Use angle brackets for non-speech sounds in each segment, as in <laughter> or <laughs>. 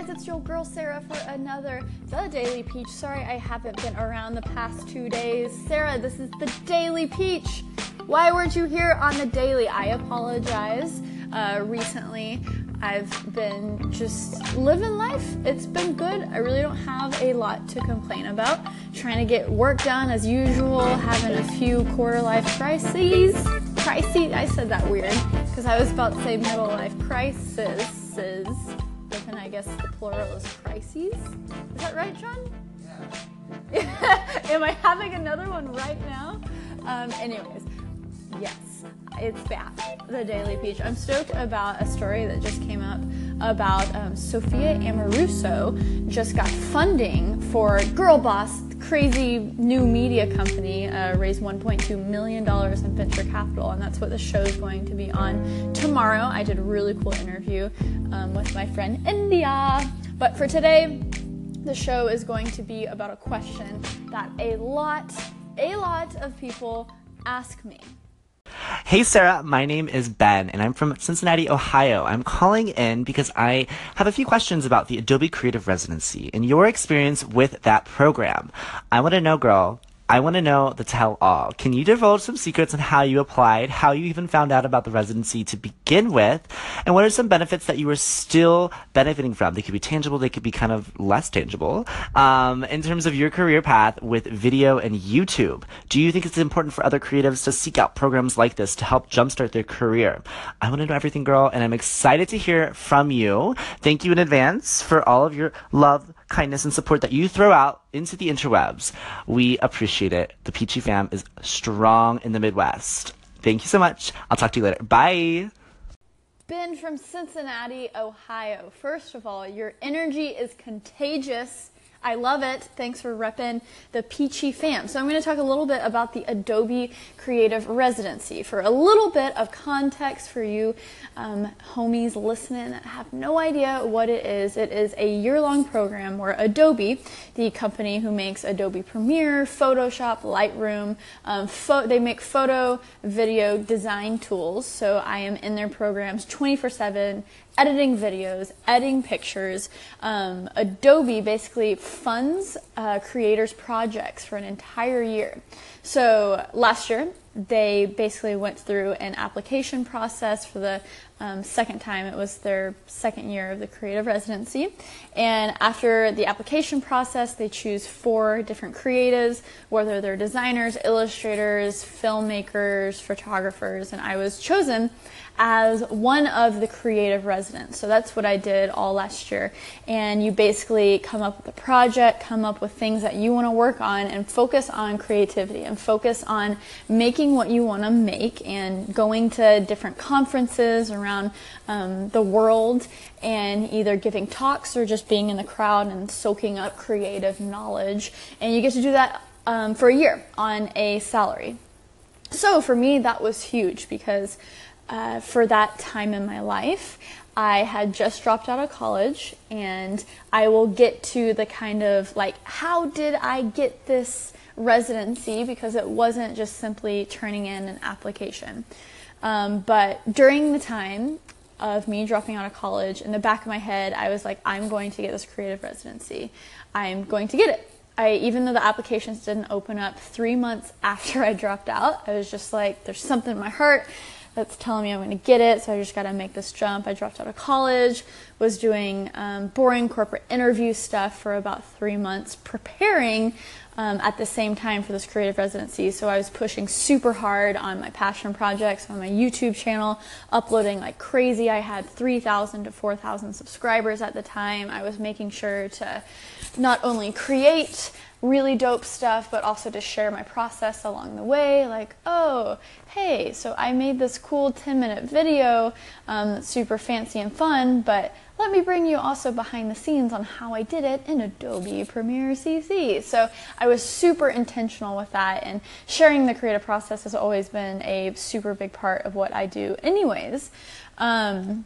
guys, it's your girl Sarah for another The Daily Peach. Sorry I haven't been around the past two days. Sarah, this is the Daily Peach. Why weren't you here on the Daily? I apologize. Uh, recently, I've been just living life. It's been good. I really don't have a lot to complain about. Trying to get work done as usual, having a few quarter life crises. Crises? I said that weird because I was about to say middle life crisis. I guess the plural is crises. Is that right, John? Yeah. <laughs> Am I having another one right now? Um, anyways, yes, it's back. The Daily Peach. I'm stoked about a story that just came up about um, Sophia Amoruso just got funding for Girl Boss crazy new media company uh, raised 1.2 million dollars in venture capital, and that's what the show is going to be on tomorrow. I did a really cool interview um, with my friend India, but for today, the show is going to be about a question that a lot, a lot of people ask me. Hey Sarah, my name is Ben and I'm from Cincinnati, Ohio. I'm calling in because I have a few questions about the Adobe Creative Residency and your experience with that program. I want to know, girl, I want to know the tell all. Can you divulge some secrets on how you applied, how you even found out about the residency to begin with, and what are some benefits that you are still benefiting from? They could be tangible, they could be kind of less tangible. Um, in terms of your career path with video and YouTube, do you think it's important for other creatives to seek out programs like this to help jumpstart their career? I want to know everything, girl, and I'm excited to hear from you. Thank you in advance for all of your love kindness, and support that you throw out into the interwebs. We appreciate it. The Peachy fam is strong in the Midwest. Thank you so much. I'll talk to you later. Bye. Ben from Cincinnati, Ohio. First of all, your energy is contagious I love it. Thanks for repping the Peachy fam. So I'm going to talk a little bit about the Adobe Creative Residency. For a little bit of context for you um, homies listening that have no idea what it is, it is a year-long program where Adobe, the company who makes Adobe Premiere, Photoshop, Lightroom, um, they make photo, video, design tools. So I am in their programs 24/7 editing videos, editing pictures. Um, Adobe basically funds uh, creators' projects for an entire year. So last year, they basically went through an application process for the um, second time. It was their second year of the creative residency. And after the application process, they choose four different creatives, whether they're designers, illustrators, filmmakers, photographers, and I was chosen as one of the creative residents. So that's what I did all last year. And you basically come up with a project, come up with things that you want to work on, and focus on creativity and focus on making what you want to make and going to different conferences around um, the world and either giving talks or just being in the crowd and soaking up creative knowledge. And you get to do that um, for a year on a salary. So for me, that was huge because uh, for that time in my life. I had just dropped out of college, and I will get to the kind of like, how did I get this residency? Because it wasn't just simply turning in an application. Um, but during the time of me dropping out of college, in the back of my head, I was like, I'm going to get this creative residency. I'm going to get it. I, even though the applications didn't open up three months <laughs> after I dropped out, I was just like, there's something in my heart that's telling me I'm going to get it, so I just got to make this jump. I dropped out of college, was doing um, boring corporate interview stuff for about three months, preparing um, at the same time for this creative residency. So I was pushing super hard on my passion projects on my YouTube channel, uploading like crazy. I had 3,000 to 4,000 subscribers at the time. I was making sure to not only create really dope stuff, but also to share my process along the way. Like, oh, hey, so I made this cool 10 minute video um, super fancy and fun, but let me bring you also behind the scenes on how I did it in Adobe Premiere CC. So I was super intentional with that, and sharing the creative process has always been a super big part of what I do, anyways. Um,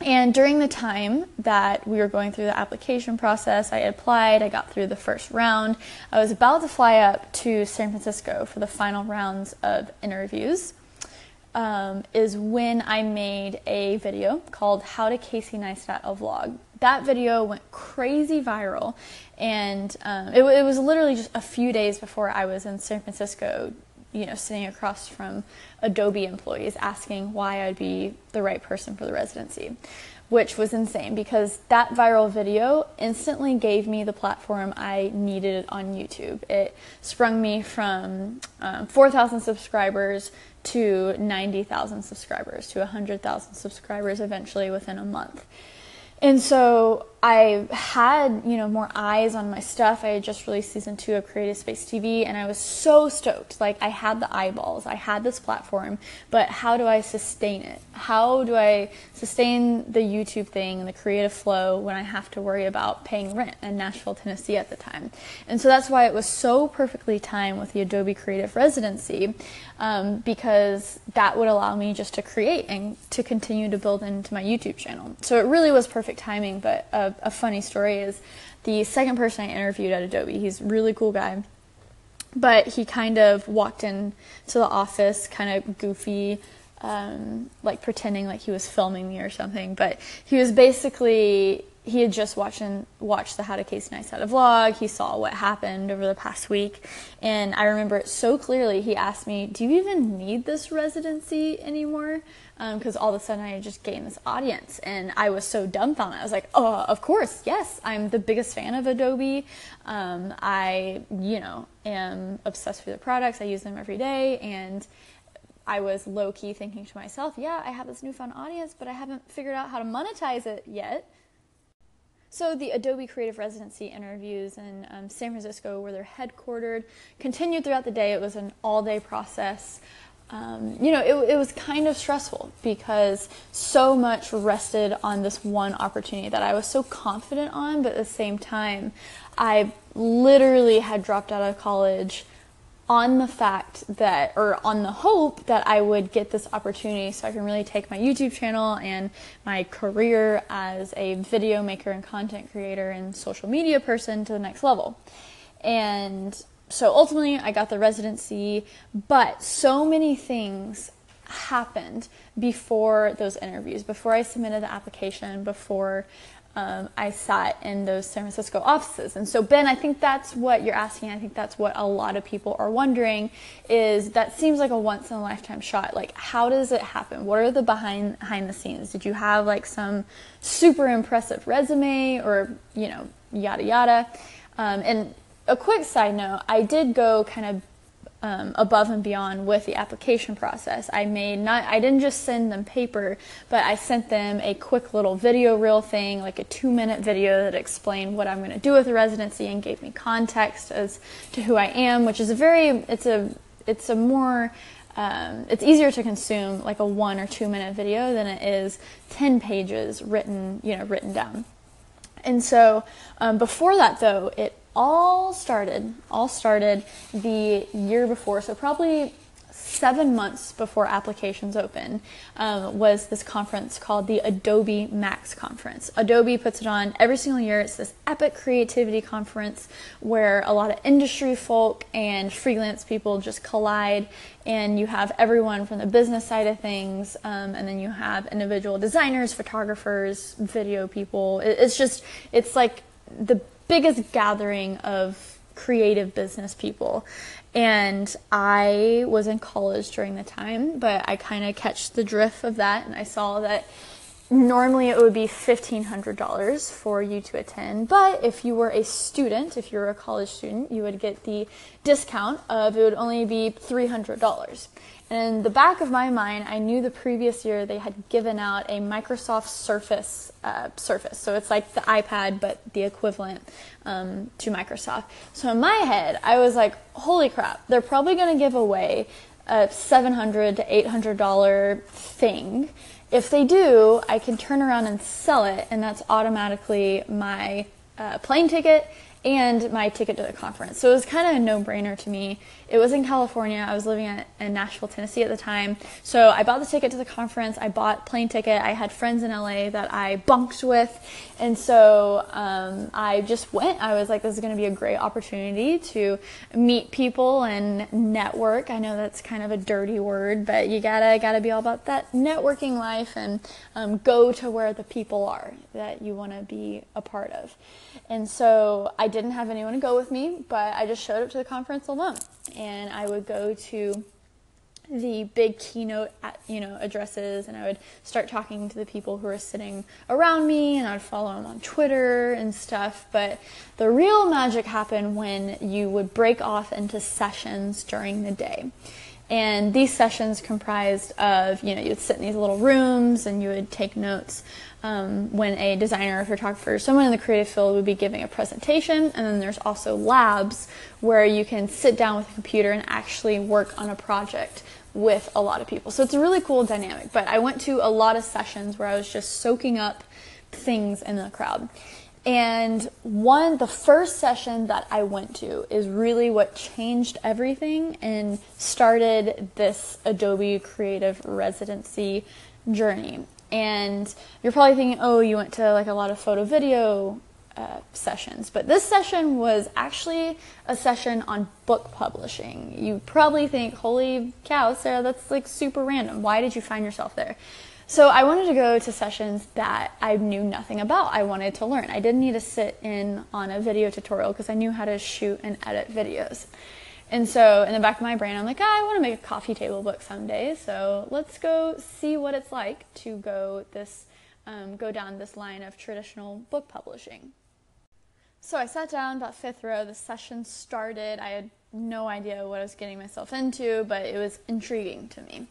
and during the time that we were going through the application process, I applied, I got through the first round. I was about to fly up to San Francisco for the final rounds of interviews. Um, is when I made a video called How to Casey Neistat a Vlog. that video went crazy viral, and um, it, it was literally just a few days before I was in San Francisco you know, sitting across from Adobe employees asking why I'd be the right person for the residency, which was insane because that viral video instantly gave me the platform I needed on YouTube. It sprung me from um, 4,000 subscribers to 90,000 subscribers to 100,000 subscribers eventually within a month. And so I had, you know, more eyes on my stuff. I had just released season two of Creative Space TV and I was so stoked. Like I had the eyeballs, I had this platform, but how do I sustain it? How do I sustain the YouTube thing and the creative flow when I have to worry about paying rent in Nashville, Tennessee at the time? And so that's why it was so perfectly timed with the Adobe Creative Residency um, because that would allow me just to create and to continue to build into my YouTube channel. So it really was perfect timing, but uh, a funny story is the second person I interviewed at Adobe. He's a really cool guy, but he kind of walked in to the office, kind of goofy, um, like pretending like he was filming me or something. But he was basically he had just watched watched the How to Casey Neistat vlog. He saw what happened over the past week, and I remember it so clearly. He asked me, "Do you even need this residency anymore?" Because um, all of a sudden I just gained this audience, and I was so dumbfounded. I was like, "Oh, of course, yes. I'm the biggest fan of Adobe. Um, I, you know, am obsessed with the products. I use them every day, and." I was low key thinking to myself, yeah, I have this newfound audience, but I haven't figured out how to monetize it yet. So the Adobe Creative Residency interviews in um, San Francisco, where they're headquartered, continued throughout the day. It was an all-day process. Um, you know, it, it was kind of stressful because so much rested on this one opportunity that I was so confident on, but at the same time, I literally had dropped out of college on the fact that, or on the hope that I would get this opportunity so I can really take my YouTube channel and my career as a video maker and content creator and social media person to the next level. And so ultimately, I got the residency, but so many things happened before those interviews, before I submitted the application, before um, I sat in those San Francisco offices. And so, Ben, I think that's what you're asking. I think that's what a lot of people are wondering is that seems like a once in a lifetime shot. Like, how does it happen? What are the behind, behind the scenes? Did you have like some super impressive resume or, you know, yada yada? Um, and a quick side note, I did go kind of um, above and beyond with the application process. I made not I didn't just send them paper, but I sent them a quick little video reel thing, like a two minute video that explained what I'm going to do with the residency and gave me context as to who I am, which is a very it's a it's a more um, it's easier to consume like a one or two minute video than it is 10 pages written you know written down and so um, before that though it all started all started the year before so probably seven months before applications open um, was this conference called the adobe max conference. Adobe puts it on every single year. It's this epic creativity conference where a lot of industry folk and freelance people just collide and you have everyone from the business side of things um, and then you have individual designers photographers video people. It, it's just it's like the biggest gathering of creative business people. And I was in college during the time, but I kind of catch the drift of that and I saw that normally it would be $1500 for you to attend but if you were a student if you were a college student you would get the discount of it would only be $300 and in the back of my mind i knew the previous year they had given out a microsoft surface uh, surface. So it's like the ipad but the equivalent um, to microsoft. So in my head i was like holy crap they're probably going to give away a 700 to 800 dollar thing. If they do, I can turn around and sell it, and that's automatically my uh, plane ticket and my ticket to the conference. So it was kind of a no brainer to me. It was in California. I was living at, in Nashville, Tennessee at the time. So I bought the ticket to the conference. I bought plane ticket. I had friends in LA that I bunked with. And so um, I just went. I was like, this is going to be a great opportunity to meet people and network. I know that's kind of a dirty word, but you gotta gotta be all about that networking life and um, go to where the people are that you want to be a part of. And so I didn't have anyone to go with me, but I just showed up to the conference alone. And I would go to the big keynote you know addresses and I would start talking to the people who were sitting around me and I'd follow them on Twitter and stuff but the real magic happened when you would break off into sessions during the day and these sessions comprised of you know you'd sit in these little rooms and you would take notes um, when a designer or photographer, someone in the creative field would be giving a presentation, and then there's also labs where you can sit down with a computer and actually work on a project with a lot of people. So it's a really cool dynamic. But I went to a lot of sessions where I was just soaking up things in the crowd. And one, the first session that I went to is really what changed everything and started this Adobe Creative Residency journey. And you're probably thinking, oh, you went to like a lot of photo video uh, sessions. But this session was actually a session on book publishing. You probably think, holy cow, Sarah, that's like super random. Why did you find yourself there? So I wanted to go to sessions that I knew nothing about. I wanted to learn. I didn't need to sit in on a video tutorial because I knew how to shoot and edit videos. And so in the back of my brain, I'm like, oh, I want to make a coffee table book someday. So let's go see what it's like to go this, um, go down this line of traditional book publishing. So I sat down about fifth row. The session started. I had no idea what I was getting myself into, but it was intriguing to me.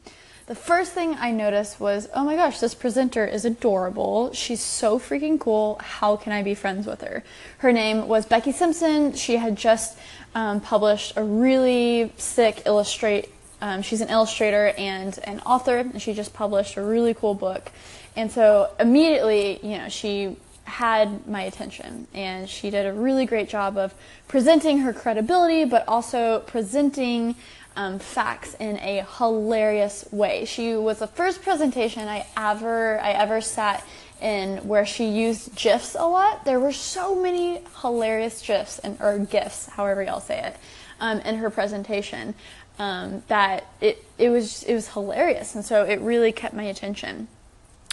The first thing I noticed was, oh my gosh, this presenter is adorable. She's so freaking cool. How can I be friends with her? Her name was Becky Simpson. She had just um, published a really sick illustrate. Um, she's an illustrator and an author, and she just published a really cool book. And so immediately, you know, she had my attention, and she did a really great job of presenting her credibility, but also presenting um, facts in a hilarious way. She was the first presentation I ever I ever sat in where she used GIFs a lot. There were so many hilarious GIFs and or GIFs, however y'all say it, um, in her presentation um, that it it was it was hilarious, and so it really kept my attention.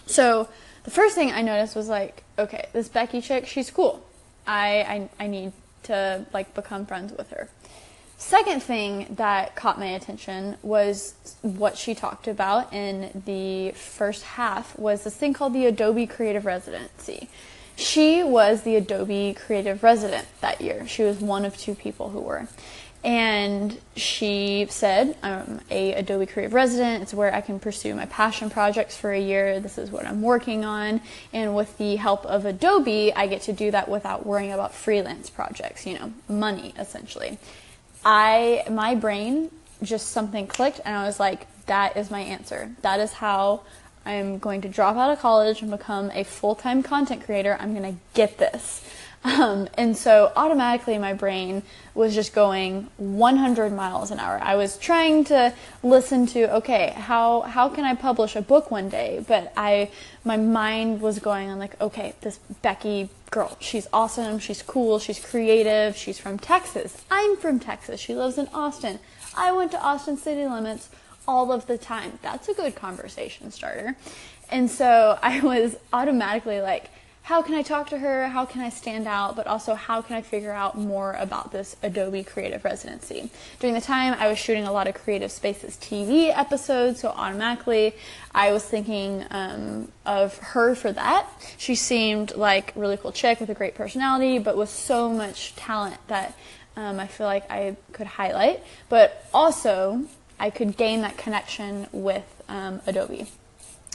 So the first thing I noticed was like, okay, this Becky chick, she's cool. I I, I need to like become friends with her. Second thing that caught my attention was what she talked about in the first half was this thing called the Adobe Creative Residency. She was the Adobe Creative Resident that year. She was one of two people who were. And she said, I'm a Adobe Creative Resident. It's where I can pursue my passion projects for a year. This is what I'm working on. And with the help of Adobe, I get to do that without worrying about freelance projects, you know, money essentially. I my brain just something clicked and I was like, that is my answer. That is how I'm going to drop out of college and become a full time content creator. I'm going to get this. <laughs> Um, and so automatically my brain was just going 100 miles an hour. I was trying to listen to, okay, how, how can I publish a book one day? But I, my mind was going on like, okay, this Becky girl, she's awesome, she's cool, she's creative, she's from Texas. I'm from Texas. She lives in Austin. I went to Austin city limits all of the time. That's a good conversation starter. And so <laughs> I was automatically like, how can I talk to her? How can I stand out? But also, how can I figure out more about this Adobe Creative Residency? During the time, I was shooting a lot of Creative Spaces TV episodes, so automatically I was thinking um, of her for that. She seemed like a really cool chick with a great personality, but with so much talent that um, I feel like I could highlight. But also, I could gain that connection with um, Adobe.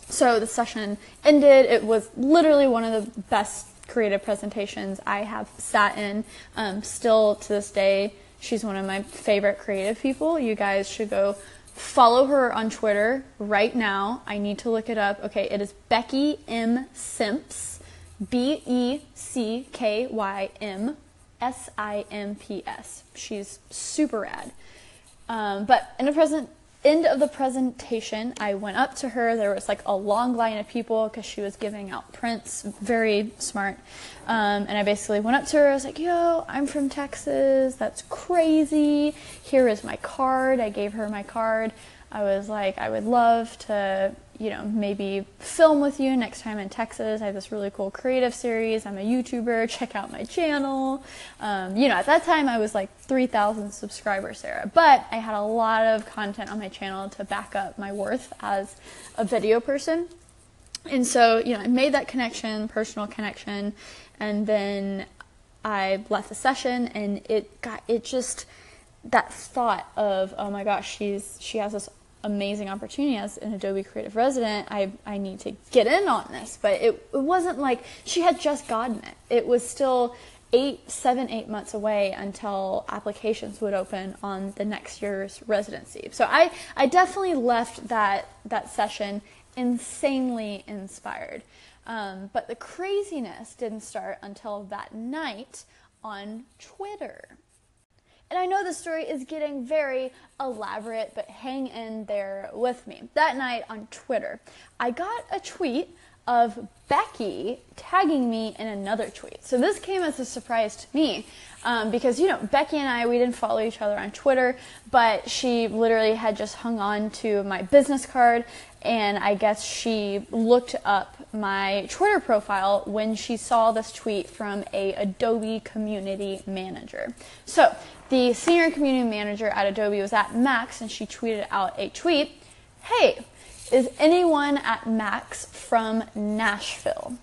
So the session ended. It was literally one of the best creative presentations I have sat in. Um, still to this day, she's one of my favorite creative people. You guys should go follow her on Twitter right now. I need to look it up. Okay, it is Becky M. Simps, B E C K Y M S I M P S. She's super rad. Um, but in a present end of the presentation, I went up to her. There was like a long line of people because she was giving out prints. Very smart. Um, and I basically went up to her. I was like, "Yo, I'm from Texas. That's crazy. Here is my card." I gave her my card. I was like, "I would love to." You know, maybe film with you next time in Texas. I have this really cool creative series. I'm a YouTuber. <laughs> Check out my channel. Um, you know, at that time I was like 3,000 subscribers, Sarah. But I had a lot of content on my channel to back up my worth as a video person. And so, you know, I made that connection, personal connection, and then I left the session and it got, it just, that thought of, oh my gosh, she's, she has this amazing opportunity as an Adobe Creative Resident. I, I need to get in on this. But it, it wasn't like she had just gotten it. It was still eight, seven, eight months away until applications would open on the next year's residency. So I, I definitely left that, that session insanely inspired. Um, but the craziness didn't start until that night on Twitter. And I know the story is getting very elaborate, but hang in there with me. That night on Twitter, I got a tweet of Becky tagging me in another tweet. So this came as a surprise to me um, because, you know, Becky and I, we didn't follow each other on Twitter, but she literally had just hung on to my business card and I guess she looked up my Twitter profile when she saw this tweet from a Adobe community manager. So the senior community manager at Adobe was at Max and she tweeted out a tweet, "Hey, is anyone at Max from Nashville?"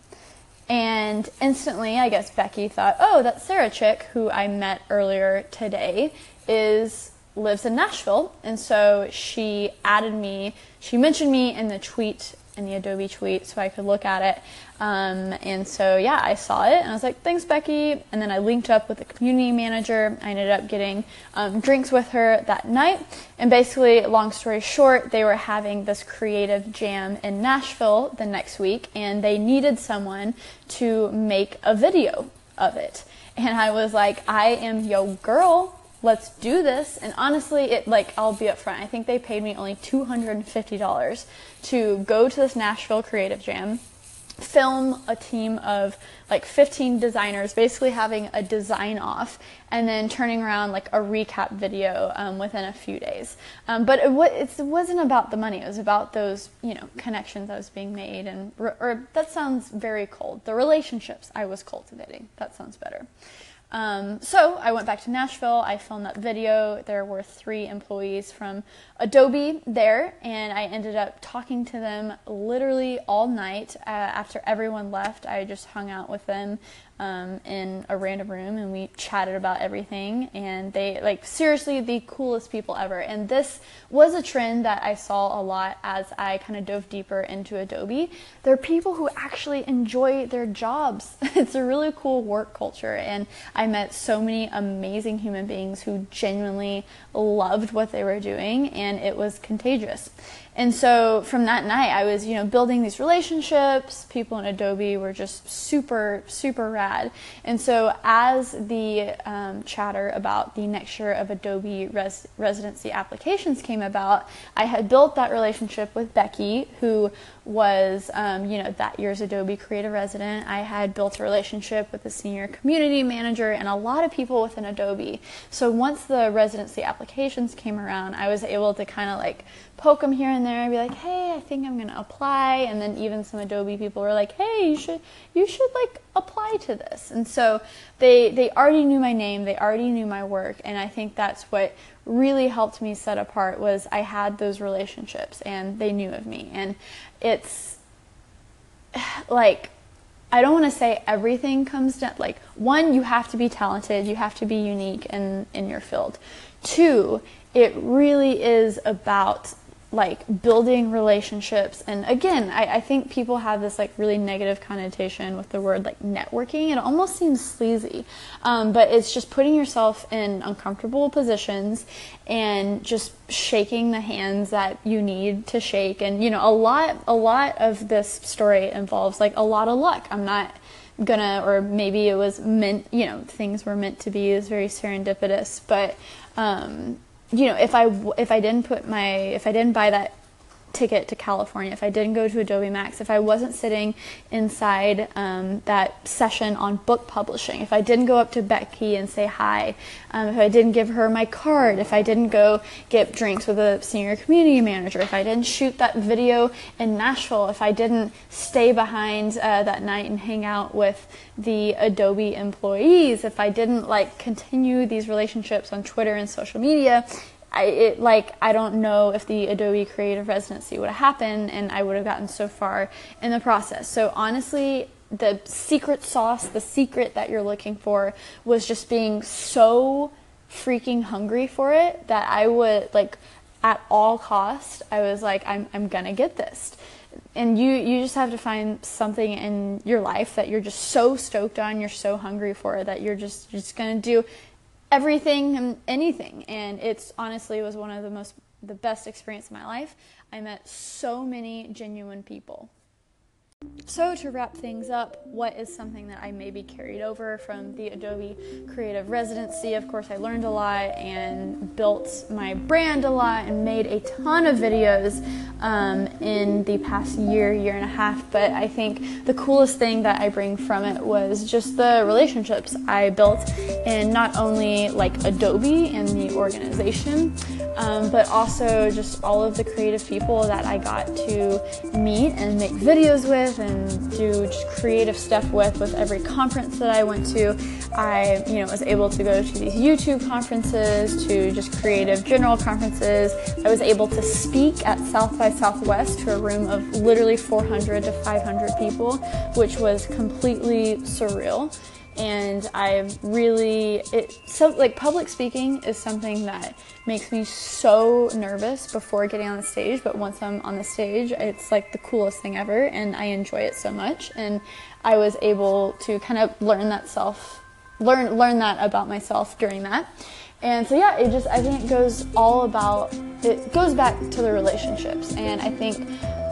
And instantly, I guess Becky thought, "Oh, that Sarah chick who I met earlier today is lives in Nashville." And so she added me, she mentioned me in the tweet in the Adobe tweet so I could look at it. Um, and so, yeah, I saw it and I was like, thanks, Becky. And then I linked up with the community manager. I ended up getting um, drinks with her that night. And basically, long story short, they were having this creative jam in Nashville the next week and they needed someone to make a video of it. And I was like, I am yo girl let's do this. And honestly, it like I'll be upfront. I think they paid me only two hundred and fifty dollars to go to this Nashville Creative Jam, film a team of like 15 designers, basically having a design off, and then turning around like a recap video um, within a few days. Um, but it, w- it wasn't about the money; it was about those you know connections that was being made, and or that sounds very cold. The relationships I was cultivating. That sounds better. Um, so I went back to Nashville. I filmed that video. There were three employees from Adobe there, and I ended up talking to them literally all night. Uh, after everyone left, I just hung out with them um, in a random room and we chatted about everything. And they, like, seriously, the coolest people ever. And this was a trend that I saw a lot as I kind of dove deeper into Adobe. There are people who actually enjoy their jobs. <laughs> it's a really cool work culture. And I met so many amazing human beings who genuinely loved what they were doing, and it was contagious. And so from that night, I was, you know, building these relationships. People in Adobe were just super, super rad. And so as the um, chatter about the next year of Adobe res- residency applications came about, I had built that relationship with Becky, who was, um, you know, that year's Adobe Creative Resident. I had built a relationship with the senior community manager and a lot of people within Adobe. So once the residency applications came around, I was able to kind of like poke them here and there and be like, hey, I think I'm gonna apply. And then even some Adobe people were like, hey, you should you should like apply to this. And so they they already knew my name, they already knew my work, and I think that's what really helped me set apart was I had those relationships and they knew of me. And it's <sighs> like I don't want to say everything comes down like one you have to be talented, you have to be unique in in your field. Two, it really is about like building relationships. And again I, I, think people have this like really negative connotation with the word like networking. It almost seems sleazy. Um, but it's just putting yourself in uncomfortable positions and just shaking the hands that you need to shake. And you know a lot a lot of this story involves like a lot of luck. I'm not gonna, or maybe it was meant, you know, things were meant to be. Was very serendipitous. But, um, you know, if I if I didn't put my if I didn't buy that ticket to California, if I didn't go to Adobe Max, if I wasn't sitting inside um, that session on book publishing, if I didn't go up to Becky and say hi, um, if I didn't give her my card, if I didn't go get drinks with a senior community manager, if I didn't shoot that video in Nashville, if I didn't stay behind uh, that night and hang out with the Adobe employees, if I didn't like continue these relationships on Twitter and social media, I it like I don't know if the Adobe Creative Residency would have happened and I would have gotten so far in the process. So honestly, the secret sauce, the secret that you're looking for was just being so freaking hungry for it that I would like at all cost I was like I'm I'm going to get this. And you you just have to find something in your life that you're just so stoked on, you're so hungry for that you're just you're just to do everything and anything. And it's honestly was one of the most the best experience of my life. I met so many genuine people. So, to wrap things up, what is something that I maybe carried over from the Adobe Creative Residency? Of course, I learned a lot and built my brand a lot and made a ton of videos um, in the past year, year and a half. But I think the coolest thing that I bring from it was just the relationships I built in not only like Adobe and the organization, um, but also just all of the creative people that I got to meet and make videos with and do just creative stuff with. With every conference that I went to, I you know was able to go to these YouTube conferences, to just creative general conferences. I was able to speak at South by Southwest to a room of literally 400 to 500 people, which was completely surreal and I really it so like public speaking is something that makes me so nervous before getting on the stage, but once I'm on the stage, it's like the coolest thing ever and I enjoy it so much and I was able to kind of learn that self learn learn that about myself during that. And so yeah, it just I think it goes all about it goes back to the relationships and I think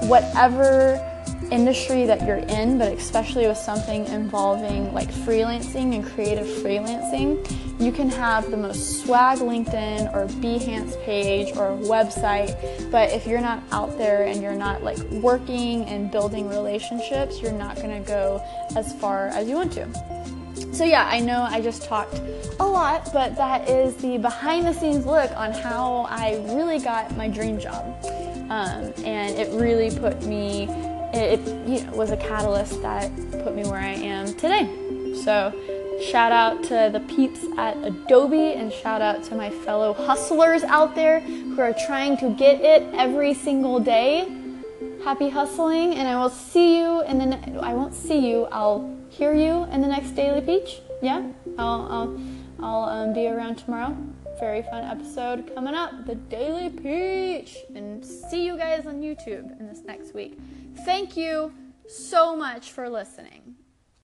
whatever industry that you're in, but especially with something involving like freelancing and creative freelancing, you can have the most swag LinkedIn or Behance page or website, but if you're not out there and you're not like working and building relationships, you're not going to go as far as you want to. So, yeah, I know I just talked a lot, but that is the behind the scenes look on how I really got my dream job. Um, and it really put me it, you know, was a catalyst that put me where I am today. So, shout out to the peeps at Adobe and shout out to my fellow hustlers out there who are trying to get it every single day. Happy hustling, and I will see you in the. Ne- I won't see you. I'll hear you in the next Daily Peach. Yeah, I'll I'll, I'll um, be around tomorrow. Very fun episode coming up. The Daily Peach, and see you guys on YouTube in this next week. Thank you so much for listening.